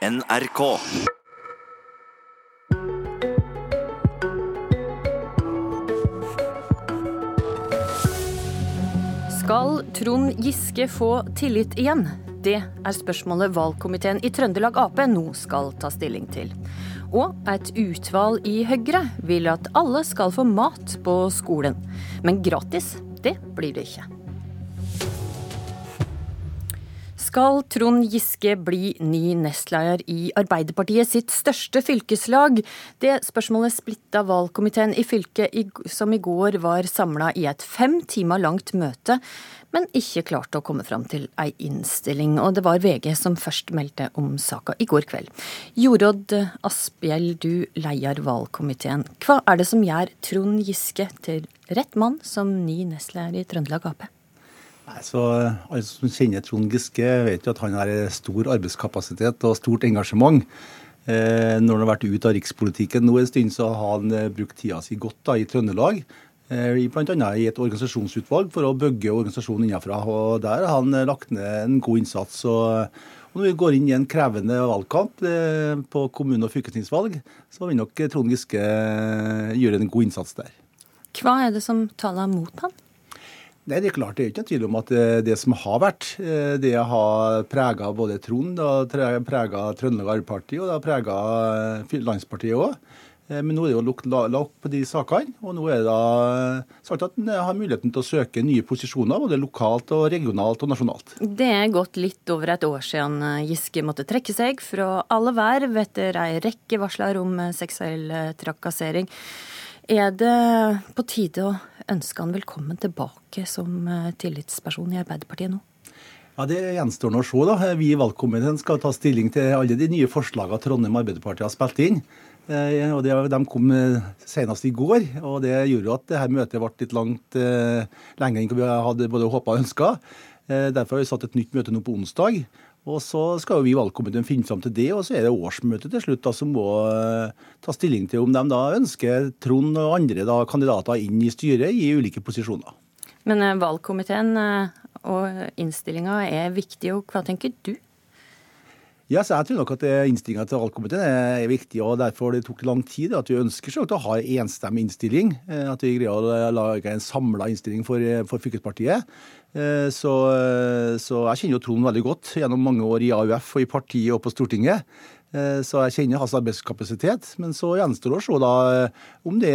NRK. Skal Trond Giske få tillit igjen? Det er spørsmålet valgkomiteen i Trøndelag Ap nå skal ta stilling til. Og et utvalg i Høyre vil at alle skal få mat på skolen. Men gratis, det blir det ikke. Skal Trond Giske bli ny nestleder i Arbeiderpartiet sitt største fylkeslag? Det spørsmålet splitta valgkomiteen i fylket som i går var samla i et fem timer langt møte, men ikke klarte å komme fram til ei innstilling. Og det var VG som først meldte om saka i går kveld. Jorodd Asphjell, du leier valgkomiteen. Hva er det som gjør Trond Giske til rett mann som ny nestleder i Trøndelag Ap? Så Alle som kjenner Trond Giske, vet jo at han har stor arbeidskapasitet og stort engasjement. Eh, når han har vært ute av rikspolitikken nå en stund, så har han eh, brukt tida si godt da, i Trøndelag. Eh, Bl.a. i et organisasjonsutvalg for å bygge organisasjonen innenfra. og Der har han eh, lagt ned en god innsats. og når vi går inn i en krevende valgkamp eh, på kommune- og fylkestingsvalg, så vil nok Trond Giske gjøre en god innsats der. Hva er det som taler mot ham? Nei, Det er klart, det er ikke tvil om at det som har vært, det har prega både Trond, har prega Trøndelag Arbeiderparti og det har prega landspartiet òg. Men nå er det jo lagt opp på de sakene, og nå er det da sagt at en har muligheten til å søke nye posisjoner, både lokalt, og regionalt og nasjonalt. Det er gått litt over et år siden Giske måtte trekke seg fra alle verv etter ei rekke varsler om seksuell trakassering. Er det på tide å ønske han velkommen tilbake som tillitsperson i Arbeiderpartiet nå? Ja, Det gjenstår å se. da. Vi i valgkomiteen skal ta stilling til alle de nye forslagene Trondheim Arbeiderparti har spilt inn. og det, De kom senest i går, og det gjorde at dette møtet ble litt langt eh, lenger enn vi hadde både håpa og ønska. Eh, derfor har vi satt et nytt møte nå på onsdag. Og Så skal jo vi i valgkomiteen finne fram til det, og så er det årsmøtet til slutt da, som må uh, ta stilling til om de da ønsker Trond og andre da, kandidater inn i styret i ulike posisjoner. Men uh, valgkomiteen uh, og innstillinga er viktig, og hva tenker du? Ja, så jeg tror nok at Innstillinga til valgkomiteen er viktig, og derfor det tok lang tid. At vi ønsker å ha en enstemmig innstilling. At vi greier å lage en samla innstilling for, for fylkespartiet. Så, så, jeg kjenner jo Trond veldig godt gjennom mange år i AUF og i partiet og på Stortinget. Så jeg kjenner hans arbeidskapasitet. Men så gjenstår det å se da om det,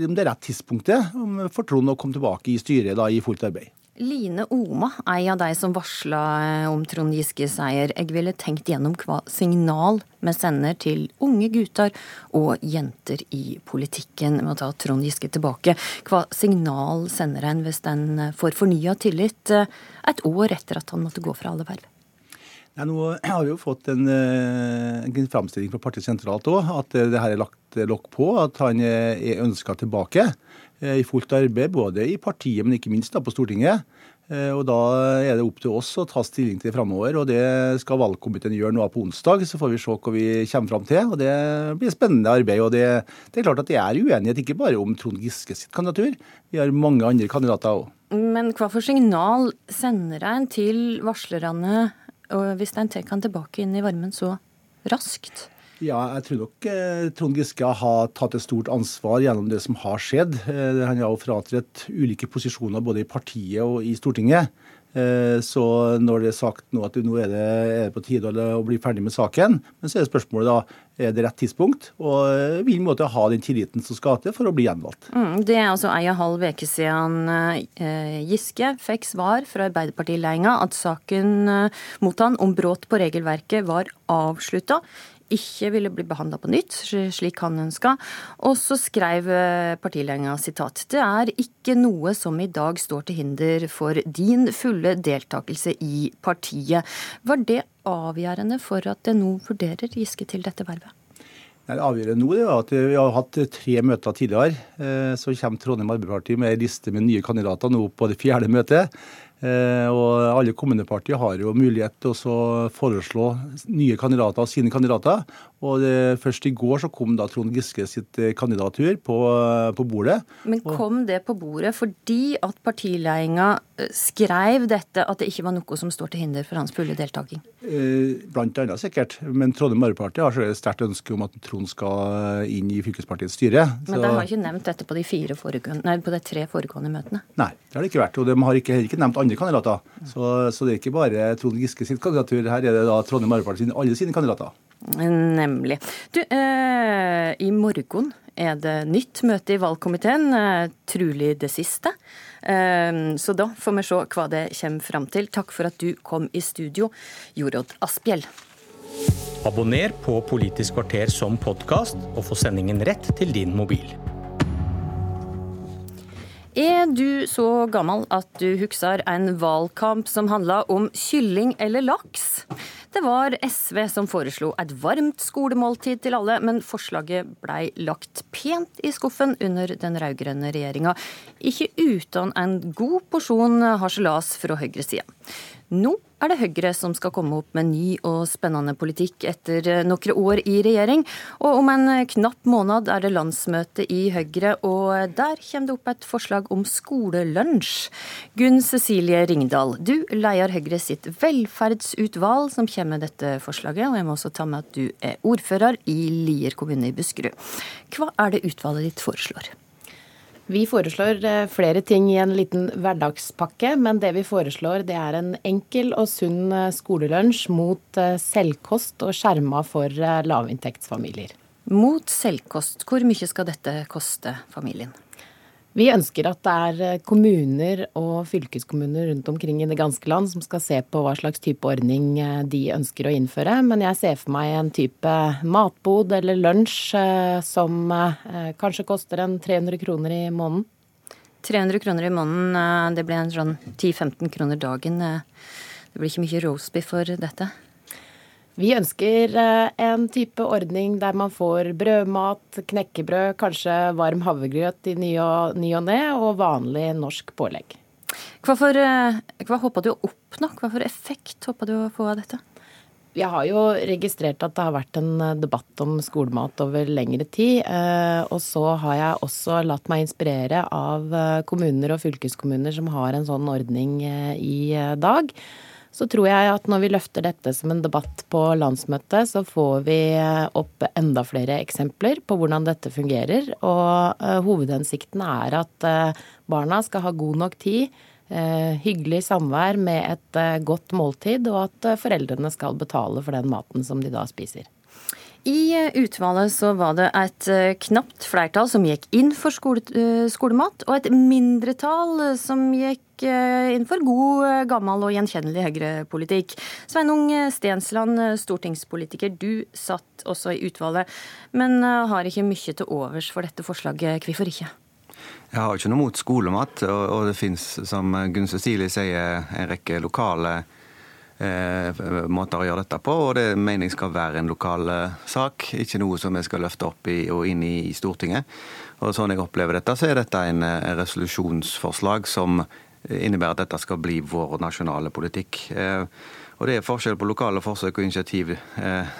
om det er rett tidspunktet for Trond å komme tilbake i styret da, i fullt arbeid. Line Oma, ei av de som varsla om Trond Giskes seier. Jeg ville tenkt gjennom hva signal vi sender til unge gutter og jenter i politikken med å ta Trond Giske tilbake. Hva signal sender en hvis en får fornya tillit et år etter at han måtte gå fra alle verv? Ja, nå har vi jo fått en, en framstilling fra partiet sentralt òg, at det her er lagt lokk på. At han er ønska tilbake i fullt arbeid, både i partiet, men ikke minst da på Stortinget. Og Da er det opp til oss å ta stilling til det framover. og Det skal valgkomiteen gjøre nå på onsdag. Så får vi se hva vi kommer fram til. og Det blir spennende arbeid. og det, det er klart at det er uenighet ikke bare om Trond Giske sitt kandidatur. Vi har mange andre kandidater òg. Men hva for signal sender en til varslerne hvis en tar han tilbake inn i varmen så raskt? Ja, jeg tror nok eh, Trond Giske har tatt et stort ansvar gjennom det som har skjedd. Eh, han har jo fratrådt ulike posisjoner både i partiet og i Stortinget. Eh, så når det er sagt nå at nå er det, er det på tide å bli ferdig med saken, men så er spørsmålet da er det rett tidspunkt, og vil måtte ha den tilliten som skal til for å bli gjenvalgt. Mm, det er altså ei og halv uke siden Giske fikk svar fra Arbeiderpartiledelsen at saken mot han om brudd på regelverket var avslutta ikke ville bli behandla på nytt, slik han ønska. Og så skrev partilederen sitat Det er ikke noe som i dag står til hinder for din fulle deltakelse i partiet. Var det avgjørende for at det nå vurderer Giske til dette vervet? Det avgjørende nå er at Vi har hatt tre møter tidligere. Så kommer Trondheim Arbeiderparti med en liste med nye kandidater nå på det fjerde møtet. Eh, og Alle kommunepartier har jo mulighet til å foreslå nye kandidater og sine kandidater. Og det, Først i går så kom da Trond Giske sitt eh, kandidatur på, på bordet. Men kom det på bordet fordi at partiledelsen eh, skrev dette, at det ikke var noe som står til hinder for hans fulle deltaking? Blant annet sikkert. Men Trondheim Arbeiderparti har så et sterkt ønske om at Trond skal inn i fylkespartiets styre. Men de har ikke nevnt dette på de, nei, på de tre foregående møtene? Nei, det har det ikke vært. Og de har ikke, heller ikke nevnt andre kandidater. Så, så, det er ikke bare Trond Giske sitt kandidatur. Her er det da Trondheim Arbeiderparti alle sine kandidater. Nemlig. Du, eh, i morgen er det nytt møte i valgkomiteen, eh, trolig det siste. Eh, så da får vi se hva det kommer fram til. Takk for at du kom i studio, Jorodd Asphjell. Abonner på Politisk kvarter som podkast, og få sendingen rett til din mobil. Er du så gammel at du husker en valgkamp som handla om kylling eller laks? Det var SV som foreslo et varmt skolemåltid til alle, men forslaget blei lagt pent i skuffen under den rød-grønne regjeringa. Ikke uten en god porsjon harselas fra høyresida. Nå er det Høyre som skal komme opp med ny og spennende politikk etter noen år i regjering. Og om en knapp måned er det landsmøte i Høyre, og der kommer det opp et forslag om skolelunsj. Gunn Cecilie Ringdal, du leier Høyre sitt velferdsutvalg som kommer med dette forslaget, og jeg må også ta med at du er ordfører i Lier kommune i Buskerud. Hva er det utvalget ditt foreslår? Vi foreslår eh, flere ting i en liten hverdagspakke, men det vi foreslår det er en enkel og sunn eh, skolelunsj mot eh, selvkost og skjerma for lavinntektsfamilier. Mot selvkost, hvor mye skal dette koste familien? Vi ønsker at det er eh, kommuner og fylkeskommuner rundt omkring i det ganske land som skal se på hva slags type ordning eh, de ønsker å innføre. Men jeg ser for meg en type matbod eller lunsj eh, som kanskje koster en 300 kroner i måneden. 300 kroner i måneden, det blir en sånn 10-15 kroner dagen. Det blir ikke mye roastbiff for dette? Vi ønsker eh, en type ordning der man får brødmat, knekkebrød, kanskje varm havregrøt i ny og, ny og ne, og vanlig norsk pålegg. Hva, for, eh, hva håper du å oppnå? Hva for effekt håper du å få av dette? Jeg har jo registrert at det har vært en eh, debatt om skolemat over lengre tid. Og så har jeg også latt meg inspirere av kommuner og fylkeskommuner som har en sånn ordning i dag så tror jeg at når vi løfter dette som en debatt på landsmøtet, så får vi opp enda flere eksempler på hvordan dette fungerer. Og uh, hovedhensikten er at uh, barna skal ha god nok tid, hyggelig samvær med et godt måltid, og at foreldrene skal betale for den maten som de da spiser. I utvalget så var det et eh, knapt flertall som gikk inn for skole, eh, skolemat, og et mindretall som gikk eh, inn for god, gammel og gjenkjennelig høyrepolitikk. Sveinung Stensland, stortingspolitiker, du satt også i utvalget, men har ikke mye til overs for dette forslaget. Hvorfor ikke? Jeg har ikke noe mot skolemat, og det finnes, som Gunn Cecilie sier, en rekke lokale Eh, måter å gjøre dette på, og det mener jeg skal være en lokal eh, sak. Ikke noe som vi skal løfte opp i, og inn i, Stortinget. Og Sånn jeg opplever dette, så er dette en eh, resolusjonsforslag som innebærer at dette skal bli vår nasjonale politikk. Eh, og Det er forskjell på lokale forsøk og initiativ eh,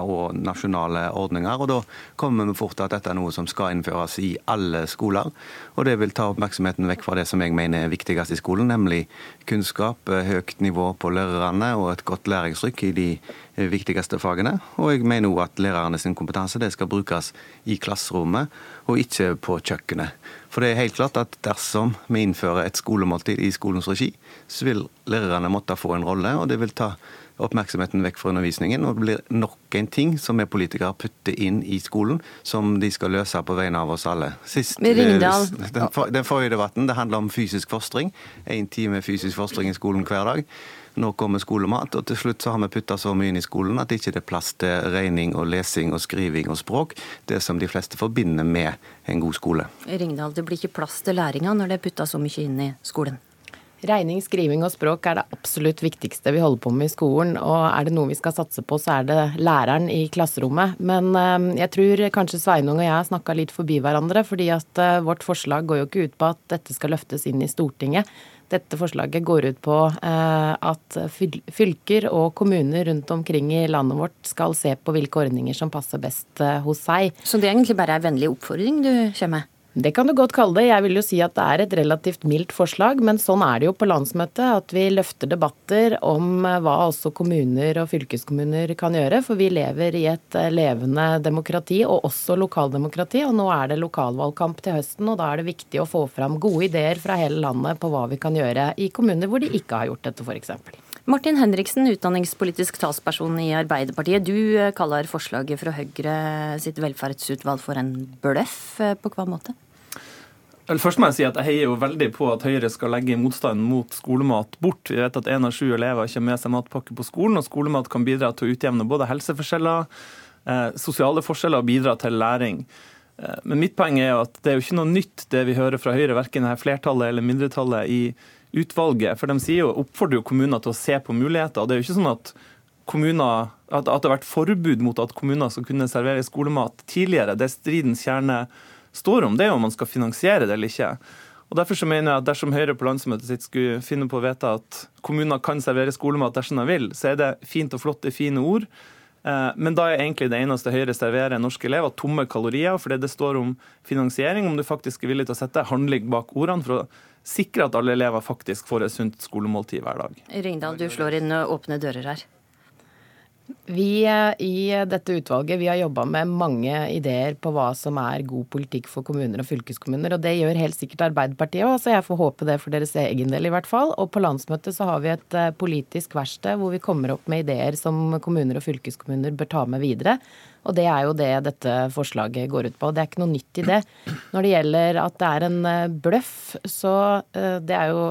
og nasjonale ordninger. og Da kommer vi fort til at dette er noe som skal innføres i alle skoler. og Det vil ta oppmerksomheten vekk fra det som jeg mener er viktigst i skolen, nemlig kunnskap, eh, høyt nivå på lærerne og et godt læringstrykk i de eh, viktigste fagene. Og jeg mener òg at lærerne sin kompetanse det skal brukes i klasserommet og ikke på kjøkkenet. For det er helt klart at dersom vi innfører et skolemåltid i skolens regi, så vil lærerne måtte få en rolle, og det vil ta oppmerksomheten vekk fra undervisningen. Og det blir nok en ting som vi politikere putter inn i skolen, som de skal løse på vegne av oss alle. Sist, Ringdal. Den, den forrige debatten det handler om fysisk fostring. Én time fysisk fostring i skolen hver dag. Nå kommer skolemat, og til slutt så har vi putta så mye inn i skolen at det ikke er plass til regning og lesing og skriving og språk. Det som de fleste forbinder med en god skole. Ringdal, det blir ikke plass til læringa når det er putta så mye inn i skolen? Regning, skriving og språk er det absolutt viktigste vi holder på med i skolen. Og er det noe vi skal satse på, så er det læreren i klasserommet. Men eh, jeg tror kanskje Sveinung og jeg har snakka litt forbi hverandre. fordi at eh, vårt forslag går jo ikke ut på at dette skal løftes inn i Stortinget. Dette forslaget går ut på at fylker og kommuner rundt omkring i landet vårt skal se på hvilke ordninger som passer best hos seg. Så det er egentlig bare ei vennlig oppfordring du kommer med? Det kan du godt kalle det. Jeg vil jo si at det er et relativt mildt forslag, men sånn er det jo på landsmøtet. At vi løfter debatter om eh, hva også kommuner og fylkeskommuner kan gjøre. For vi lever i et eh, levende demokrati, og også lokaldemokrati. Og nå er det lokalvalgkamp til høsten, og da er det viktig å få fram gode ideer fra hele landet på hva vi kan gjøre i kommuner hvor de ikke har gjort dette, f.eks. Martin Henriksen, utdanningspolitisk talsperson i Arbeiderpartiet. Du eh, kaller forslaget fra Høyre sitt velferdsutvalg for en bløff. Eh, på hva måte? Først må jeg si at jeg heier jo veldig på at Høyre skal legge motstanden mot skolemat bort. Vi vet at én av sju elever ikke har med seg matpakke på skolen, og skolemat kan bidra til å utjevne både helseforskjeller, eh, sosiale forskjeller og bidra til læring. Men mitt poeng er jo at det er jo ikke noe nytt det vi hører fra Høyre, verken flertallet eller mindretallet i utvalget. For de sier jo, oppfordrer jo kommuner til å se på muligheter. Det er jo ikke sånn at, kommuner, at, at det har vært forbud mot at kommuner skal kunne servere skolemat tidligere. Det stridens kjerne står om, det er jo om man skal finansiere det eller ikke. Og Derfor så mener jeg at dersom Høyre på landsmøtet sitt skulle finne på å vedta at kommuner kan servere skolemat dersom de vil, så er det fint og flott, det fine ord. Eh, men da er egentlig det eneste Høyre serverer norske elever, tomme kalorier. Fordi det står om finansiering, om du faktisk er villig til å sette handling bak ordene for å sikre at alle elever faktisk får et sunt skolemåltid hver dag. Ringdal, du slår inn åpne dører her. Vi eh, i dette utvalget vi har jobba med mange ideer på hva som er god politikk for kommuner og fylkeskommuner. og Det gjør helt sikkert Arbeiderpartiet òg, så jeg får håpe det for deres egen del i hvert fall. Og på landsmøtet så har vi et eh, politisk verksted hvor vi kommer opp med ideer som kommuner og fylkeskommuner bør ta med videre. Og det er jo det dette forslaget går ut på. og Det er ikke noe nytt i det. Når det gjelder at det er en eh, bløff, så det er jo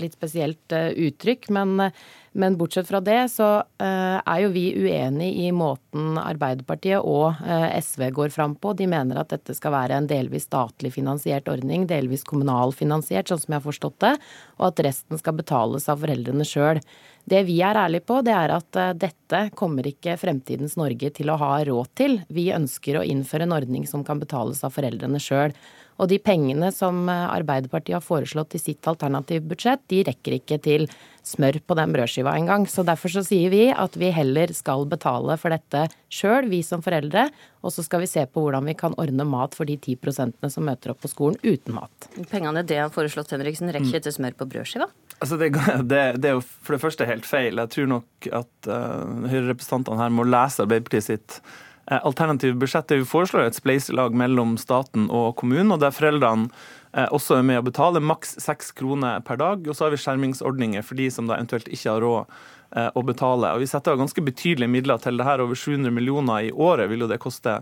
litt spesielt uttrykk. Men, men bortsett fra det så er jo vi uenig i måten Arbeiderpartiet og SV går fram på. De mener at dette skal være en delvis statlig finansiert ordning, delvis kommunal finansiert, sånn som jeg har forstått det, og at resten skal betales av foreldrene sjøl. Det vi er ærlige på, det er at eh, dette kommer ikke fremtidens Norge til å ha råd til. Vi ønsker å innføre en ordning som kan betales av foreldrene sjøl. Og de pengene som eh, Arbeiderpartiet har foreslått i sitt alternative budsjett, de rekker ikke til smør på den brødskiva engang. Så derfor så sier vi at vi heller skal betale for dette sjøl, vi som foreldre. Og så skal vi se på hvordan vi kan ordne mat for de ti prosentene som møter opp på skolen uten mat. Pengene det har foreslått, Henriksen, rekker ikke til smør på brødskiva? Altså det, det, det, er jo for det første helt feil. Jeg tror nok at uh, Høyre-representantene her må lese Arbeiderpartiet sitt alternative budsjett. Det vi foreslår et spleiselag mellom staten og kommunen, og der foreldrene uh, også er med å betale maks seks kroner per dag. Og så har vi skjermingsordninger for de som da eventuelt ikke har råd å betale. Og Vi setter av ganske betydelige midler til det her. Over 700 millioner i året vil jo det koste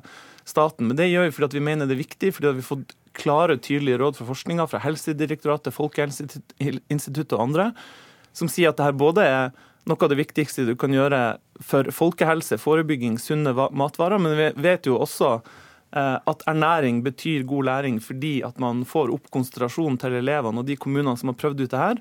staten. Men det gjør vi fordi vi mener det er viktig, fordi vi har fått klare, tydelige råd fra forskninga, fra Helsedirektoratet, Folkehelseinstituttet og andre, som sier at det her både er noe av det viktigste du kan gjøre for folkehelse, forebygging, sunne matvarer, men vi vet jo også eh, at ernæring betyr god læring fordi at man får opp konsentrasjonen til elevene. Og de kommunene som har prøvd ut det her,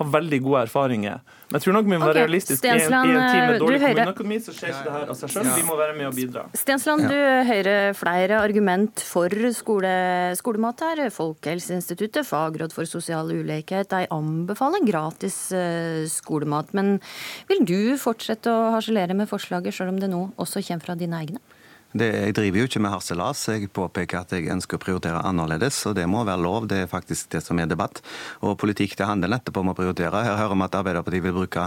har veldig gode erfaringer. Men jeg tror nok vi må være realistiske. I, en, I en tid med dårlig kommuneøkonomi så skjer ikke det her av seg sjøl. Vi må være med og bidra. Stensland, du hører flere argument for skole, skolemat her. Folkehelseinstituttet, Fagråd for sosial ulikhet, de anbefaler gratis eh, skolemat. Men vil du fortsette å harselere med forslaget, sjøl om det nå også kommer fra dine egne? Det, jeg driver jo ikke med harselas. Jeg påpeker at jeg ønsker å prioritere annerledes, og det må være lov. Det er faktisk det som er debatt. Og politikk det handler nettopp om å prioritere. Her hører vi at Arbeiderpartiet vil bruke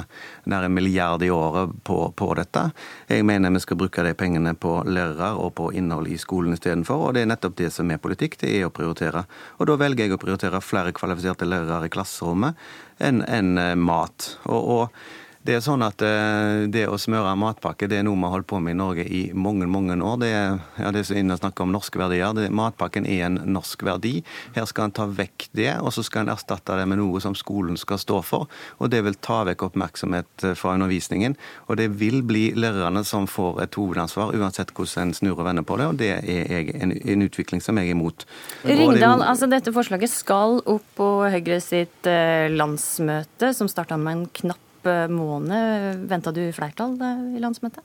nær en milliard i året på, på, dette. Jeg mener vi skal bruke de pengene på lærere og på innhold i skolen istedenfor, og det er nettopp det som er politikk. Det er å prioritere. Og da velger jeg å prioritere flere kvalifiserte lærere i klasserommet enn en eh, mat. og, og det er sånn at eh, det å smøre matpakke det er noe vi har holdt på med i Norge i mange mange år. Det er, ja, det er så inne å snakke om norske verdier. Det, matpakken er en norsk verdi. Her skal en ta vekk det, og så skal en erstatte det med noe som skolen skal stå for. Og Det vil ta vekk oppmerksomhet eh, fra undervisningen. Og det vil bli lærerne som får et hovedansvar, uansett hvordan en snur og vender på det. Og det er en, en utvikling som jeg er imot. Ringdal, det, altså dette forslaget skal opp på Høyre sitt eh, landsmøte, som starta med en knapp måned. Venta du flertall i landsmøtet?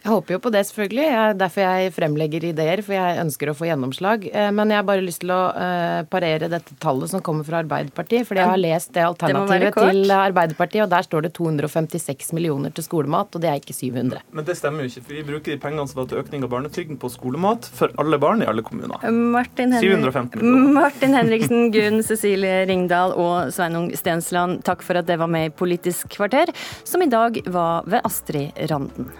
Jeg håper jo på det, selvfølgelig. Jeg, derfor jeg fremlegger ideer, for jeg ønsker å få gjennomslag. Eh, men jeg har bare lyst til å uh, parere dette tallet som kommer fra Arbeiderpartiet. Fordi jeg har lest det alternativet det til Arbeiderpartiet, og der står det 256 millioner til skolemat, og det er ikke 700. Men det stemmer jo ikke, for vi bruker de pengene som var til økning av barnetrygden på skolemat for alle barn i alle kommuner. Martin, Henrik Martin Henriksen, Gunn Cecilie Ringdal og Sveinung Stensland, takk for at det var med i Politisk kvarter, som i dag var ved Astrid Randen.